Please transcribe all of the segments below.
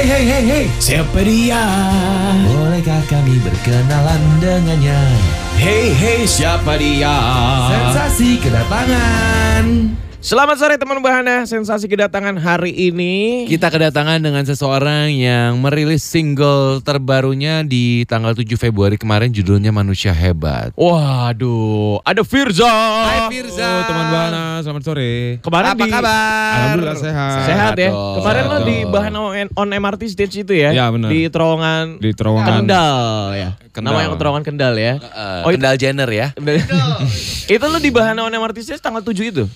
Hei hei hei hei, siapa dia? Bolehkah kami berkenalan dengannya? Hei hei, siapa dia? Sensasi kedatangan. Selamat sore teman Bahana, sensasi kedatangan hari ini. Kita kedatangan dengan seseorang yang merilis single terbarunya di tanggal 7 Februari kemarin judulnya Manusia Hebat. Waduh, ada Firza. Hai Firza. Oh, teman Bahana, selamat sore. Kemarin Apa di kabar? Alhamdulillah sehat. sehat Sehat ya. dong. Kemarin lo Sehat di. Bahana on, on MRT stage itu ya? Ya, benar. Di terowongan Di terowongan. Kendal ya. Kendal. Namanya terowongan Kendal ya. Oh, Kendall Jenner ya. itu lo di Bahana on MRT stage tanggal 7 itu?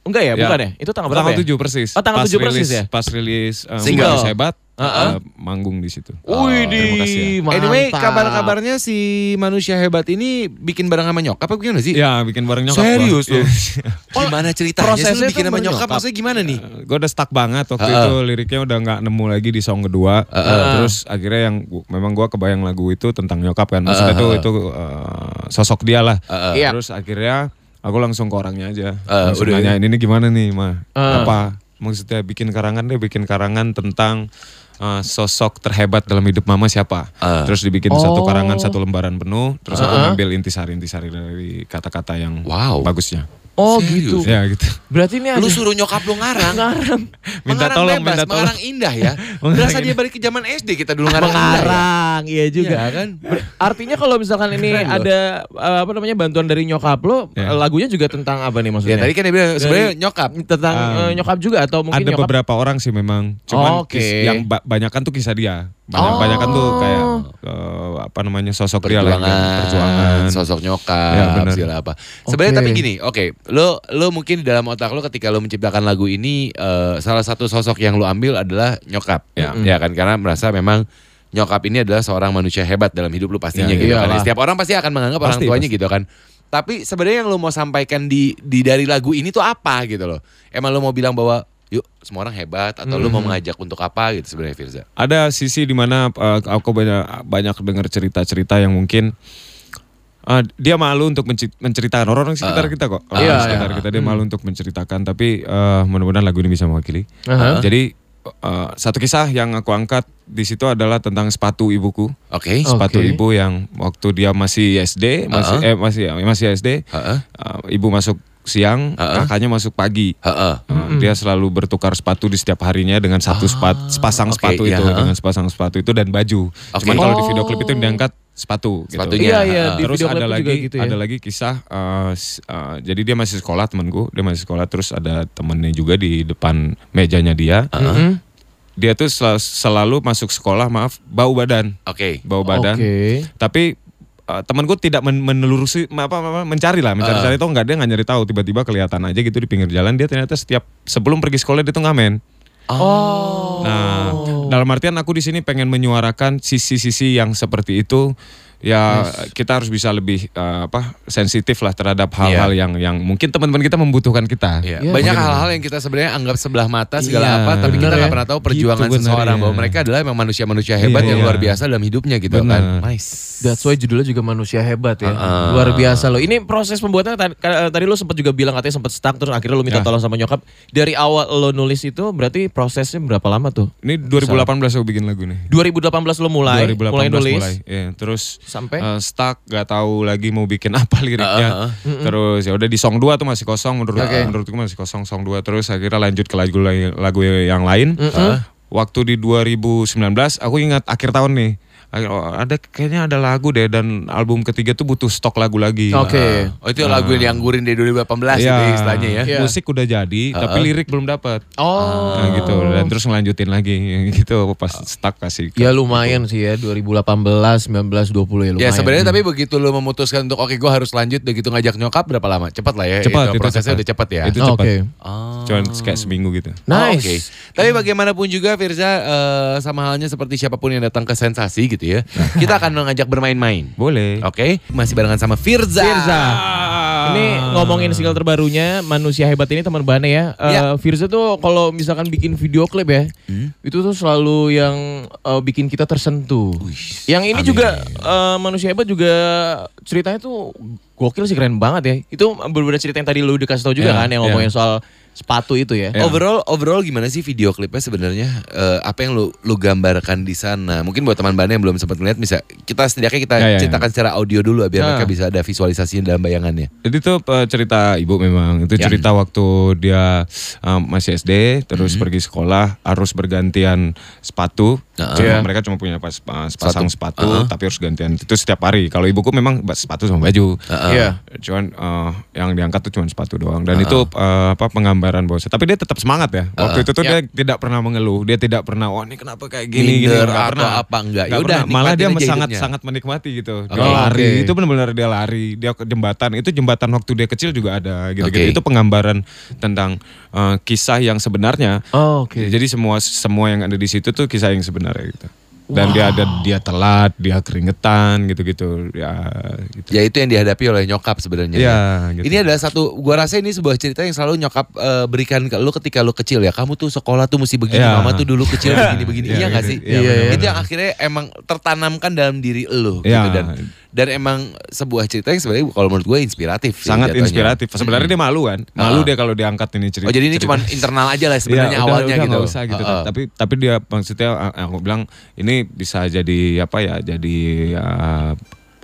Enggak ya, Ya. bukan ya? Itu tanggal berapa Tanggal ya? 7 persis. Oh, tanggal Pas 7 persis rilis- ya? Pas rilis um, Single. Manusia Hebat, Heeh. uh, manggung di situ. Wih, terima kasih ya. Anyway, kabar-kabarnya si Manusia Hebat ini bikin bareng sama nyokap apa gimana sih? Ya, bikin bareng nyokap. Serius gua. lu? Iya. Gimana ceritanya sih prosesnya lu bikin sama nyokap? nyokap. Maksudnya gimana nih? gue udah stuck banget waktu Heeh. itu liriknya udah nggak nemu lagi di song kedua terus akhirnya yang gu- memang gue kebayang lagu itu tentang nyokap kan maksudnya itu itu uh, sosok dia lah Iya. terus akhirnya aku langsung ke orangnya aja Eh, langsung udah. nanya ini gimana nih mah Eh. apa maksudnya bikin karangan deh bikin karangan tentang uh, sosok terhebat dalam hidup mama siapa Eh. terus dibikin satu karangan satu lembaran penuh terus aku Eh. ngambil intisari-intisari dari kata-kata yang Wow. bagusnya Oh Serius? gitu. ya gitu Berarti ini ada Lu suruh nyokap lu ngarang. ngarang. Minta mengarang tolong, bebas, minta tolong. mengarang indah ya. Berasa dia balik ke zaman SD kita dulu ngarang ya. Mengarang, iya juga. Iya kan? Ber- Artinya kalau misalkan ini Keren ada uh, apa namanya bantuan dari nyokap lo, Ya. lagunya juga tentang apa nih Ya maksudnya? tadi kan dia bilang sebenarnya nyokap. tentang Um, uh, nyokap juga atau mungkin ada nyokap beberapa orang sih memang cuman Oh, oke. kis- yang ba- banyakan tuh kisah dia banyak Oh. banyakan tuh kayak eh, apa namanya sosok dia lah yang perjuangan, perjuangan sosok nyokap, Ya, benar. segala apa. Sebenarnya tapi gini, oke, lo lo mungkin di dalam otak lo ketika lo menciptakan lagu ini eh, salah satu sosok yang lo ambil adalah nyokap, ya, ya kan karena merasa memang nyokap ini adalah seorang manusia hebat dalam hidup lo pastinya Ya, gitu kan. iyalah. Setiap orang pasti akan menganggap orang Pasti, tuanya pasti. gitu kan. Tapi sebenarnya yang lo mau sampaikan di di dari lagu ini tuh apa gitu loh? Emang lo mau bilang bahwa yuk semua orang hebat atau lo mau mengajak untuk apa gitu sebenarnya Firza? ada sisi di mana uh, aku banyak banyak dengar cerita-cerita yang mungkin uh, dia malu untuk menceritakan orang-orang sekitar kita kok orang Iya, sekitar iya. kita dia malu untuk menceritakan tapi uh, mudah-mudahan lagu ini bisa mewakili Aha. jadi uh, satu kisah yang aku angkat di situ adalah tentang sepatu ibuku Oke. sepatu Oke. ibu yang waktu dia masih SD masih eh masih masih SD Heeh. uh, ibu masuk siang Heeh. kakaknya masuk pagi Heeh. Uh, dia selalu bertukar sepatu di setiap harinya dengan satu sepat, sepasang oke, sepatu iya, itu heeh. dengan sepasang sepatu itu dan baju. Oke. Cuman kalau di Oh. video klip itu yang diangkat sepatu gitu. Sepatunya. Iya iya Heeh. di Terus video ada klip lagi juga gitu ya. ada lagi kisah uh, uh, jadi dia masih sekolah temenku, dia masih sekolah terus ada temennya juga di depan mejanya dia. Mhm. Dia tuh sel- selalu masuk sekolah maaf bau badan, Oke. bau badan. Oke. Tapi uh, temanku tidak men- menelurusi apa, apa mencari lah mencari-cari Uh. itu enggak dia nggak nyari tahu tiba-tiba kelihatan aja gitu di pinggir jalan dia ternyata setiap sebelum pergi sekolah dia tuh ngamen. Oh. Nah, dalam artian aku di sini pengen menyuarakan sisi-sisi yang seperti itu. Ya kita harus bisa lebih eh, apa sensitif lah terhadap hal-hal yang yang mungkin teman-teman kita membutuhkan kita. Iya, Iya, banyak hal-hal yang kita sebenarnya anggap sebelah mata segala Iya, apa, tapi kita nggak ya. pernah tahu perjuangan Gitu, bener seseorang ya. bahwa mereka adalah memang manusia-manusia hebat Iya. yang luar biasa dalam hidupnya gitu Bener. kan. Nice. That's why judulnya juga manusia hebat ya. Uh-uh. Luar biasa loh. Ini proses pembuatannya tadi, tadi lo sempat juga bilang katanya sempat stuck terus akhirnya lo minta Ya. tolong sama nyokap. Dari awal lo nulis itu berarti prosesnya berapa lama tuh? Ini 2018 aku bikin lagu nih. 2018 lo mulai 2018 mulai nulis mulai. Iya, terus sampai eh, stuck gak tahu lagi mau bikin apa liriknya. Terus ya udah di song 2 tuh masih kosong menurut Oke. menurutku masih kosong song 2 terus akhirnya lanjut ke lagu lagu yang lain. Waktu di 2019 aku ingat akhir tahun nih. Oh, ada kayaknya ada lagu deh dan album ketiga tuh butuh stok lagu lagi. Oke. Oh itu lagu yang dianggurin dari 2018 itu Iya, istilahnya ya. Iya. musik udah jadi, tapi lirik belum dapat. Oh. Nah, gitu dan terus ngelanjutin lagi gitu pas stuck kasih. Ya lumayan sih ya 2018, 19, 20 ya lumayan. Ya sebenarnya tapi begitu lo memutuskan untuk oke gue harus lanjut begitu ngajak nyokap berapa lama? Cepat lah ya. Cepat, itu, itu prosesnya cepat. udah cepat ya. Itu Oh, cepat. Oke. Oh. Cuman kayak seminggu gitu. Oh, Nice. Oke. Tapi bagaimanapun juga Firza eh, sama halnya seperti siapa pun yang datang ke sensasi gitu ya. kita akan mengajak bermain-main. Boleh. Oke, masih barengan sama Firza. Firza. Ini ngomongin single terbarunya Manusia Hebat ini teman Bane ya. Eh, Ya. Firza tuh kalau misalkan bikin video klip ya, itu tuh selalu yang eh, bikin kita tersentuh. yang ini juga eh, Manusia Hebat juga ceritanya tuh gokil sih keren banget ya. Itu berbeda cerita yang tadi lu dikasih tau juga Ya, kan yang ya. ngomongin soal sepatu itu ya. Ya. Overall, overall gimana sih video klipnya sebenarnya? Eh, apa yang lu lu gambarkan di sana? Mungkin buat teman teman yang belum sempat melihat bisa kita setidaknya kita Ya, ya, ya. ceritakan secara audio dulu biar Ah. mereka bisa ada visualisasi dalam bayangannya. Jadi itu eh, cerita ibu memang itu Ya. cerita waktu dia eh, masih SD terus Hmm. pergi sekolah harus bergantian sepatu. Cuma Iya. Mereka cuma punya pas, pas- pasang sepatu, Uh-uh. tapi harus gantian itu setiap hari. Kalau ibuku memang sepatu sama baju. Uh-uh. Iya. Cuman eh, yang diangkat tuh cuma sepatu doang dan itu eh, apa penggambaran bahwa tapi dia tetap semangat ya. Waktu itu tuh Ya. dia tidak pernah mengeluh, dia tidak pernah wah ini kenapa kayak gini gini nggak atau pernah. apa, enggak. Nggak Yaudah, pernah. malah dia sangat hidupnya. sangat menikmati gitu. Dia lari, Oke. itu benar-benar dia lari, dia ke jembatan, itu jembatan waktu dia kecil juga ada gitu-gitu. Oke. Itu penggambaran tentang eh, kisah yang sebenarnya. Oh, oke. Jadi semua semua yang ada di situ tuh kisah yang sebenarnya gitu. Dan dia ada dia telat, dia keringetan gitu-gitu. Ya gitu. Ya itu yang dihadapi oleh nyokap sebenarnya. Iya, ya. gitu. Ini adalah satu, gua rasa ini sebuah cerita yang selalu nyokap eh, berikan ke lu ketika lu kecil ya. Kamu tuh sekolah tuh mesti begini, Iya. mama tuh dulu kecil begini-begini. Iya, iya nggak gitu. sih? Iya, Iya, iya. Itu yang akhirnya emang tertanamkan dalam diri lu gitu Iya. dan dan emang sebuah cerita yang sebenarnya kalau menurut gue inspiratif. sih sangat jatuhnya. inspiratif. Sebenarnya dia malu kan, malu Ah. dia kalau diangkat ini cerita. Oh jadi ini cerita. cuma internal aja lah sebenarnya udah- awalnya udah gitu. nggak usah gitu. Heeh. Tapi tapi dia maksudnya a- aku bilang ini bisa jadi apa ya? Jadi ya,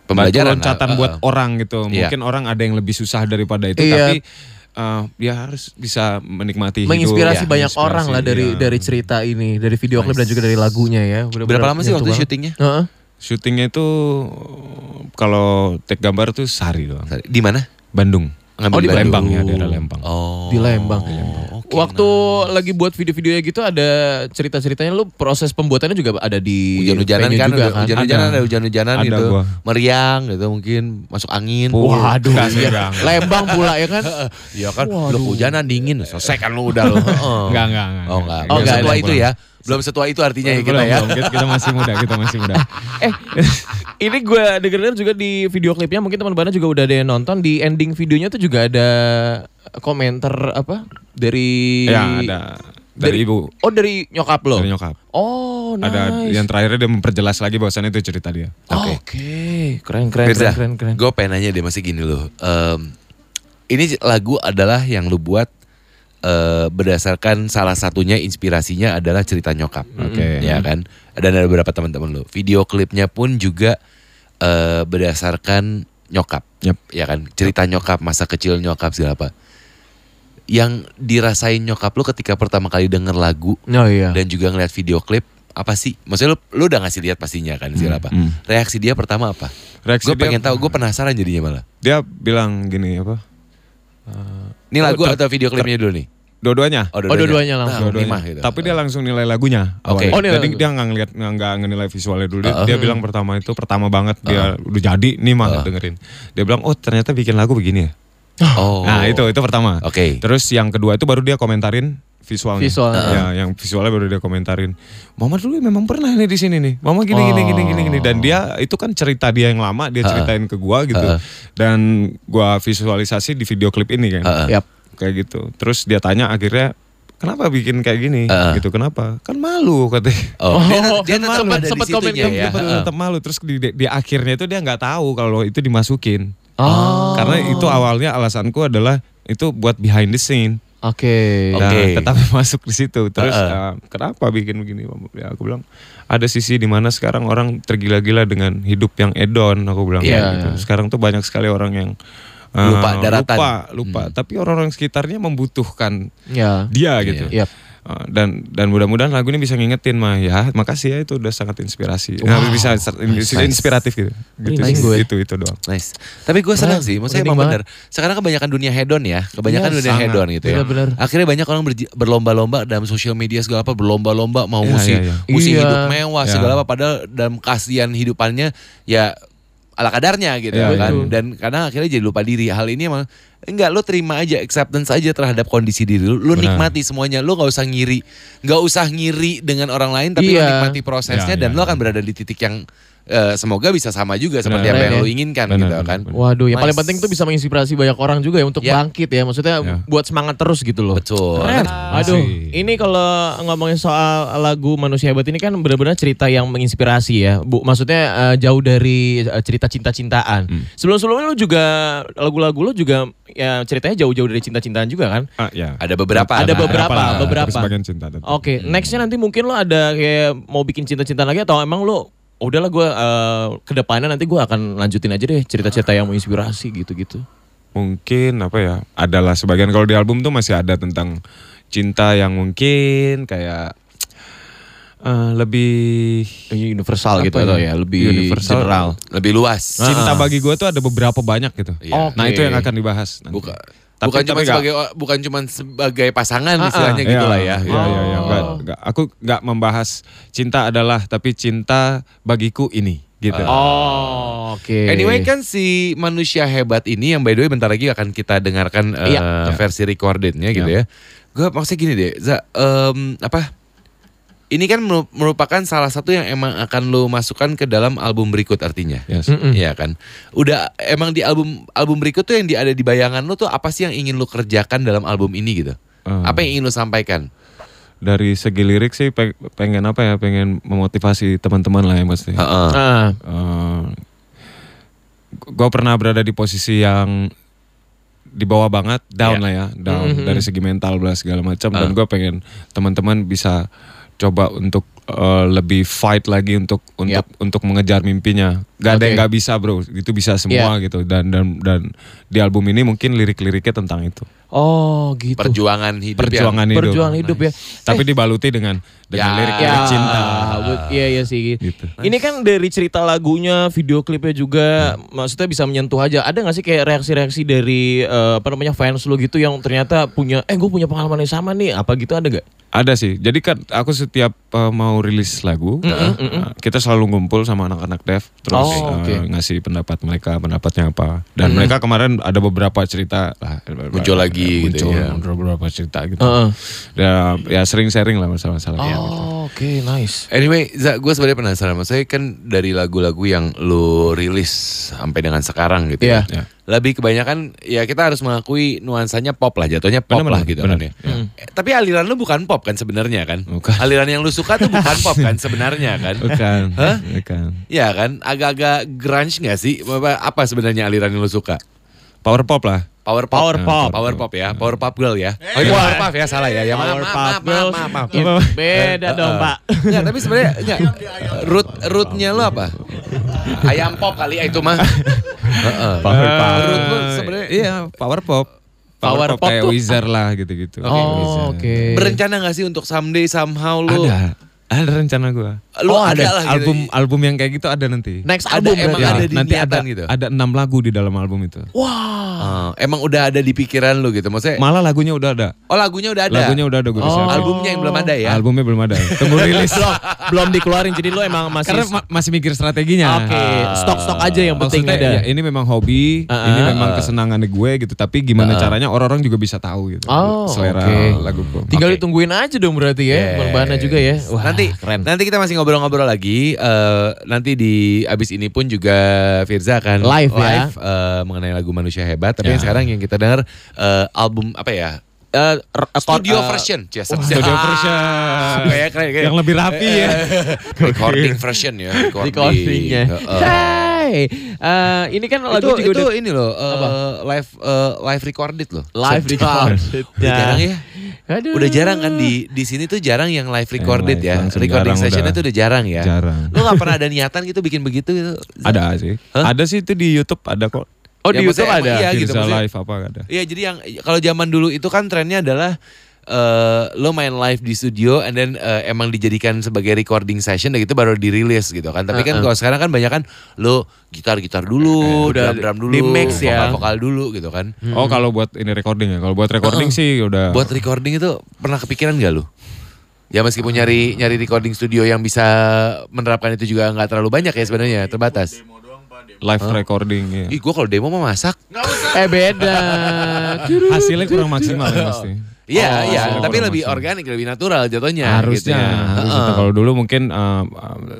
Pembelajaran, loncatan uh, buat uh. orang gitu. Iya. Mungkin orang ada yang lebih susah daripada itu, Iya. tapi uh, dia harus bisa menikmati hidup. Menginspirasi ya, banyak menginspirasi, orang lah dari iya. dari cerita ini, dari video klip dan juga dari lagunya ya. Bener-bener Berapa lama sih waktu syutingnya? Heeh. Syutingnya itu kalau take gambar tuh sehari doang. Di mana? Bandung. Ngambil Oh, di. Lembang ya, daerah Lembang. Oh. Di Lembang. oke, Waktu lagi buat video-videonya gitu ada cerita-ceritanya lu proses pembuatannya juga ada di hujan-hujanan kan, juga kan. hujan-hujanan Ada. hujan-hujanan gitu, gua. meriang gitu mungkin masuk angin. Waduh, iya. Lembang pula ya kan. Iya kan, lu hujanan dingin, selesai kan lu udah lu. Heeh. Enggak, enggak, enggak. Oh enggak, Oh, enggak, ya, belum setua itu artinya ya kita Belum, ya. belum. Kita, kita masih muda, kita masih muda. Eh, ini gue denger juga di video klipnya mungkin teman-teman juga udah ada yang nonton di ending videonya tuh juga ada komentar apa dari ya, ada dari, ibu, Oh dari nyokap lo. dari nyokap. Oh, nice. Ada yang terakhirnya dia memperjelas lagi bahwasannya itu cerita dia. Oke, keren keren Firza, keren keren keren. gue pengen nanya deh masih gini loh. Em, ini lagu adalah yang lu buat eh, berdasarkan salah satunya inspirasinya adalah cerita nyokap. Oke. Ya kan? Dan ada beberapa teman-teman lu. Video klipnya pun juga eh, berdasarkan nyokap. Yep. Ya kan? Cerita nyokap, masa kecil nyokap segala apa. Yang dirasain nyokap lu ketika pertama kali denger lagu Oh iya. dan juga ngeliat video klip apa sih? Maksudnya lu, lu udah ngasih lihat pastinya kan segala apa. hmm. Reaksi dia pertama apa? Reaksi Gue pengen tahu, gue penasaran jadinya malah. Dia bilang gini apa? Ini lagu ter- atau video klipnya dulu nih? Dua-duanya. Oh, dua-duanya langsung. Nah, Dua-duanya. lima gitu. Tapi dia langsung nilai lagunya. Oke. awalnya. Oh, nilai Jadi lagu. dia nggak ngeliat nggak ngenilai visualnya dulu. Dia, Uh-uh. dia bilang pertama itu pertama banget dia udah jadi nih mah Uh-uh. dengerin. Dia bilang oh ternyata bikin lagu begini ya. Oh. Nah itu itu pertama. Oke. Terus yang kedua itu baru dia komentarin visualnya. Visualnya. Ya, yang visualnya baru dia komentarin. Mama dulu memang pernah nih di sini nih. Mama gini gini gini gini gini dan dia itu kan cerita dia yang lama dia ceritain ke gua gitu. Uh-uh. Dan gua visualisasi di video klip ini kan. Uh-uh. Yap. Kayak gitu. Terus dia tanya akhirnya kenapa bikin kayak gini Uh-uh. gitu kenapa? Kan malu katanya. Oh, dia, Oh, dia kan di sempet komen ya. Tetap malu terus di, di, di akhirnya itu dia nggak tahu kalau itu dimasukin. Oh. Karena itu awalnya alasanku adalah itu buat behind the scene. Oke. Oke. Nah, tetapi masuk di situ. Terus Uh-uh. uh, kenapa bikin begini? Ya, aku bilang ada sisi di mana sekarang orang tergila-gila dengan hidup yang edon. Aku bilang Iya. kayak gitu. Sekarang tuh banyak sekali orang yang uh, Lupa daratan. Lupa, lupa. Tapi orang-orang sekitarnya membutuhkan Ya. dia gitu. Yap. Uh, dan dan mudah-mudahan lagu ini bisa ngingetin mah ya makasih ya itu udah sangat inspirasi Nah, bisa ser- inspiratif gitu gitu Nice. Gue. itu itu doang Nice. Tapi gue senang sih, maksudnya emang bener. Sekarang kebanyakan dunia hedon ya, kebanyakan Iya, dunia sangat. hedon gitu ya. Bener-bener. Akhirnya banyak orang berlomba-lomba dalam sosial media segala apa, berlomba-lomba mau Iya, musi, iya, iya. musi Iya. hidup mewah Iya. segala apa. Padahal dalam kasihan hidupannya ya ala kadarnya gitu Iya, kan. betul. Dan karena akhirnya jadi lupa diri. Hal ini emang enggak lo terima aja acceptance aja terhadap kondisi diri lu. Lu Benar. nikmati semuanya. Lu nggak usah ngiri. nggak usah ngiri dengan orang lain tapi lu Iya. nikmati prosesnya Iya, dan iya, lu akan iya. berada di titik yang eh, semoga bisa sama juga seperti Benar. apa yang ya. inginkan Benar, gitu benar, kan. benar. Waduh, yang paling penting tuh bisa menginspirasi banyak orang juga ya untuk Ya. bangkit ya. Maksudnya Ya. buat semangat terus gitu loh. Betul. Keren. Aduh, Masih. ini kalau ngomongin soal lagu Manusia Hebat ini kan benar-benar cerita yang menginspirasi ya. Bu, maksudnya eh, jauh dari eh, cerita cinta-cintaan. Hmm. Sebelum-sebelumnya lu juga lagu-lagu lu juga ya ceritanya jauh-jauh dari cinta-cintaan juga kan. Ah, ya. Ada beberapa. Ada Nah, beberapa, lah, beberapa. Sebagian cinta. Oke, nextnya nanti mungkin lo ada kayak mau bikin cinta-cintaan lagi atau emang lo "Oh, udahlah gue uh, ke depannya nanti gue akan lanjutin aja deh cerita-cerita yang menginspirasi gitu-gitu. Mungkin apa ya? Adalah sebagian kalau di album tuh masih ada tentang cinta yang mungkin kayak eh, lebih Universal Apa gitu ya? atau ya lebih Universal. general. Lebih luas. cinta bagi gue tuh ada beberapa banyak gitu. Iya. Nah Oke. itu yang akan dibahas. nanti. Buka, Tapi- bukan cuma sebagai bukan cuma sebagai pasangan Ah, istilahnya Iya, gitu lah ya. Iya, iya, iya. Nggak- nggak- aku nggak membahas cinta adalah tapi cinta bagiku ini gitu. Oh, oke. Anyway kan si manusia hebat ini yang by the way bentar lagi akan kita dengarkan eh, Iya. versi recordednya gitu ya. Gue maksudnya gini deh, Za, em, apa? Ini kan meru- merupakan salah satu yang emang akan lo masukkan ke dalam album berikut artinya. Yes. Iya kan. Udah emang di album album berikut tuh yang di, ada di bayangan lo tuh apa sih yang ingin lo kerjakan dalam album ini gitu? Eh. Apa yang ingin lo sampaikan? Dari segi lirik sih pe- pengen apa ya? Pengen memotivasi teman-teman lah ya pasti. Heeh. Ah, gue pernah berada di posisi yang di bawah banget, down lah ya, down Mhm. dari segi mental bla segala macam. Dan Ah. gue pengen teman-teman bisa coba untuk eh, lebih fight lagi untuk untuk untuk mengejar mimpinya. Gak ada Oke. yang nggak bisa bro, itu bisa semua gitu. Dan dan dan di album ini mungkin lirik-liriknya tentang itu, oh gitu. Perjuangan hidup perjuangan yang hidup. Perjuangan hidup ya. Tapi dibaluti dengan dengan Ya. lirik-lirik cinta. but- Iya iya sih. Gitu. Ini kan dari cerita lagunya, video klipnya juga, maksudnya bisa menyentuh aja. Ada nggak sih kayak reaksi-reaksi dari eh, apa namanya fans lo gitu yang ternyata punya, eh gue punya pengalaman yang sama nih, apa gitu ada gak? Ada sih. Jadi kan aku setiap uh, mau rilis lagu, uh, kita selalu ngumpul sama anak-anak dev, terus Oh, uh, oke. ngasih pendapat mereka, pendapatnya apa. Dan mereka kemarin ada beberapa cerita lah, Muncul lagi gitu muncul ya. beberapa cerita gitu. Heeh. Ya, ya sering sharing lah masalah-masalah. Oh, ya, gitu. oke, nice. Anyway, Za, gue sebenarnya penasaran. Maksudnya kan dari lagu-lagu yang lo rilis sampai dengan sekarang gitu Iya. ya. Lebih kebanyakan ya kita harus mengakui nuansanya pop lah, jatuhnya pop Benar, lah gitu benar. kan ya. Eh, Tapi aliran lu bukan pop kan sebenarnya kan? Bukan. Aliran yang lu suka tuh bukan pop kan sebenarnya kan? Bukan, Hah? bukan. Ya kan, agak-agak grunge gak sih? Apa, apa sebenarnya aliran yang lu suka? Power pop lah. Power pop. Power pop. Power pop ya, power pop girl ya. Oh ini power pop ya, salah ya. Ya maaf, Power maaf, Pop maaf, maaf, Girls. maaf, maaf. Ya, beda dong, Pak. Enggak, tapi sebenarnya enggak. Root rootnya lo apa? Ayam pop kali ya itu mah. Heeh. Power pop. Root lu sebenarnya Iya, power pop. Power pop kayak tuh- Wizard lah gitu-gitu. Oh, oke. berencana gak sih untuk someday somehow lu Ada. Ada rencana gua. lu Oh, ada, ada. lah gitu. album album yang kayak gitu ada nanti. Next Ada, album emang berarti. ada Ya, di nanti ada gitu? ada enam lagu di dalam album itu. Ah, emang udah ada di pikiran lu gitu. Maksudnya Malah lagunya udah ada. oh lagunya udah ada. Lagunya udah ada gue Oh. Albumnya yang belum ada ya. Albumnya belum ada. Tunggu rilis. belum belum dikeluarin jadi lo emang masih Karena ma- masih mikir strateginya. Oke, stok-stok aja yang penting Maksudnya, ada. ya, ini memang hobi, Ah, ini ah, memang kesenangan gue gitu. Tapi gimana caranya orang-orang juga bisa tahu gitu. Oh, selera oke. laguku. Tinggal Oke. ditungguin aja dong berarti ya, Yes. Bang juga ya. Wah, nanti keren. nanti kita masih ngobrol-ngobrol lagi. Eh, nanti di abis ini pun juga Firza akan Live ya. eh, mengenai lagu Manusia Hebat. Tapi Ya. yang sekarang yang kita dengar eh, album apa ya? Eh, r- Studio eh, version, Yes, Studio version. Kayak keren, kayak- Yang lebih rapi ya. recording version ya, recording. recordingnya. Heeh. Hai, Eh, ini kan lagu itu juga itu udah ini loh eh, live eh, live recorded loh. live recorded. Udah jarang ya. Aduh. Udah jarang kan di di sini tuh jarang yang live recorded live ya. Recording sessionnya tuh udah jarang ya. Jarang. Lu gak pernah ada niatan gitu bikin begitu gitu? Ada sih. Hah? Ada sih itu di YouTube ada kok. Oh, Ya, di YouTube ada. iya gitu, Firza maksudnya- live apa ada. Iya jadi yang kalau zaman dulu itu kan trennya adalah eh lo main live di studio and then eh, emang dijadikan sebagai recording session dan gitu baru dirilis gitu kan. Tapi kan Uh-uh. kalau sekarang kan banyak kan lo gitar-gitar dulu, Udah drum-drum dulu, di-mix ya. vokal-vokal dulu gitu kan. Oh kalau buat ini recording ya. Kalau buat recording sih udah. Buat recording itu pernah kepikiran gak lu? Ya meskipun nyari nyari recording studio yang bisa menerapkan itu juga nggak terlalu banyak ya sebenarnya terbatas. Live recording ya. Ih gue kalau demo mah masak. Eh beda. Hasilnya kurang maksimal ya pasti. Iya Oh, iya, hasilnya tapi lebih maksimal. organik, lebih natural jatuhnya. harusnya gitu ya. harus Heeh. itu. kalau dulu mungkin uh,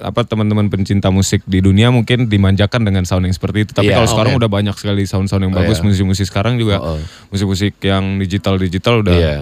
apa teman-teman pencinta musik di dunia mungkin dimanjakan dengan sound yang seperti itu tapi Iya, kalau sekarang oke. udah banyak sekali sound-sound yang Oh, bagus iya. musik-musik sekarang juga Oh, oh. musik-musik yang digital-digital udah Iya.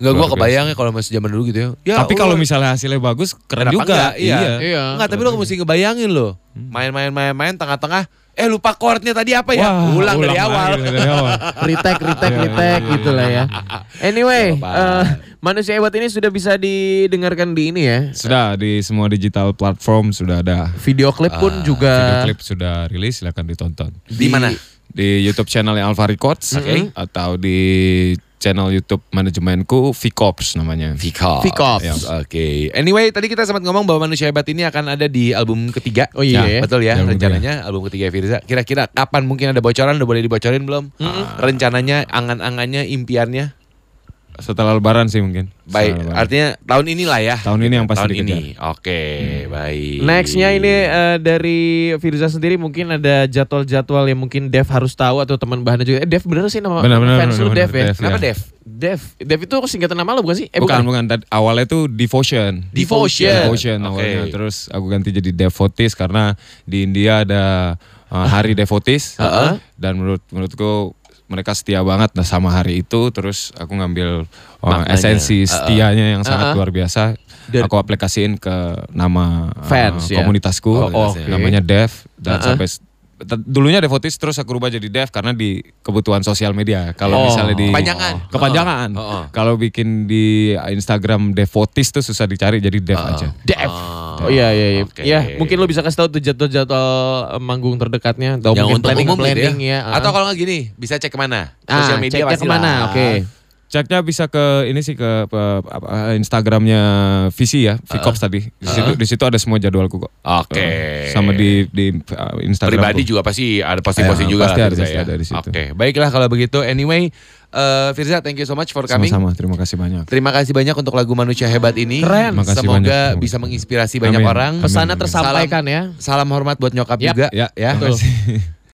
Enggak gua kebayang ya kalau masih zaman dulu gitu ya. ya Tapi kalau misalnya hasilnya bagus, keren kenapa juga. enggak? Iya. Iya. Enggak, tapi lo mesti ngebayangin loh. Main-main main-main tengah-tengah eh lupa chordnya tadi apa ya? Wah, ulang, dari lagi awal. dari awal. retake, retake, Iya, retake iya, gitu lah ya. Anyway, eh, manusia hebat ini sudah bisa didengarkan di ini ya. Sudah di semua digital platform sudah ada. Video klip pun juga. Video klip sudah rilis, silakan ditonton. Di mana? Di YouTube channelnya Alpha Records, Oke. atau di channel YouTube manajemenku Vcops namanya. Vcops. Vcops. Ya, Oke. Anyway, tadi kita sempat ngomong bahwa Manusia Hebat ini akan ada di album ketiga. Oh iya ya. Betul ya, Album rencananya album ketiga Firza. Kira-kira kapan mungkin ada bocoran? Udah boleh dibocorin belum? Rencananya, angan-angannya, impiannya? Setelah Lebaran sih mungkin. Baik, artinya tahun inilah ya. Tahun ini yang pasti Tahun dikejar. ini. Oke, baik. Nextnya ini eh, dari Firza sendiri mungkin ada jadwal-jadwal yang mungkin Dev harus tahu atau teman bahannya juga. Eh, Dev bener sih nama Benar, benar, fans benar, lu benar, Dev ya? Dev, Kenapa ya. Dev? Dev. Dev itu singkatan nama lo bukan sih? Eh bukan, bukan. Tadi- Awalnya tuh Devotion. Devotion. Devotion Oke. awalnya. Terus aku ganti jadi Devotis karena di India ada uh, hari Devotis. Heeh. Dan menurut menurutku mereka setia banget nah sama hari itu. Terus aku ngambil uh, esensi setianya yang sangat Heeh. luar biasa. Dan- aku aplikasiin ke nama uh, Fans, ya? komunitasku. Oh, oke. Namanya Dev. Dan Heeh. sampai dulunya Devotis terus aku rubah jadi Dev karena di kebutuhan sosial media. Kalau Oh. misalnya di Kepanjangan. kepanjangan. Oh, oh. Kalau bikin di Instagram Devotis tuh susah dicari jadi Dev aja. Dev. Oh, Oh iya iya iya. oke. Ya, mungkin lo bisa kasih tahu tuh jadwal-jadwal eh, manggung terdekatnya atau Yang mungkin untuk planning umum gitu planning ya. ya. Atau kalau nggak gini, bisa cek ke mana? ah, Sosial media pasti ke mana? lah. Oke. Ceknya bisa ke ini sih ke, apa, Instagramnya Visi ya, Vcops tadi. Di situ di situ ada semua jadwalku kok. Oke. Uh, sama di di uh, Instagram. Pribadi juga pasti ada posting-posting Ya, juga pasti lah, ada, pasti ya. ada di situ. Oke, baiklah kalau begitu. Anyway, eh, Firza, thank you so much for coming. Sama-sama, terima kasih banyak. Terima kasih banyak untuk lagu Manusia Hebat ini. Keren. Terima kasih Semoga banyak. bisa menginspirasi banyak Amin. orang. Pesannya tersampaikan ya. Salam hormat buat nyokap Yap. juga. Ya, ya. terima kasih.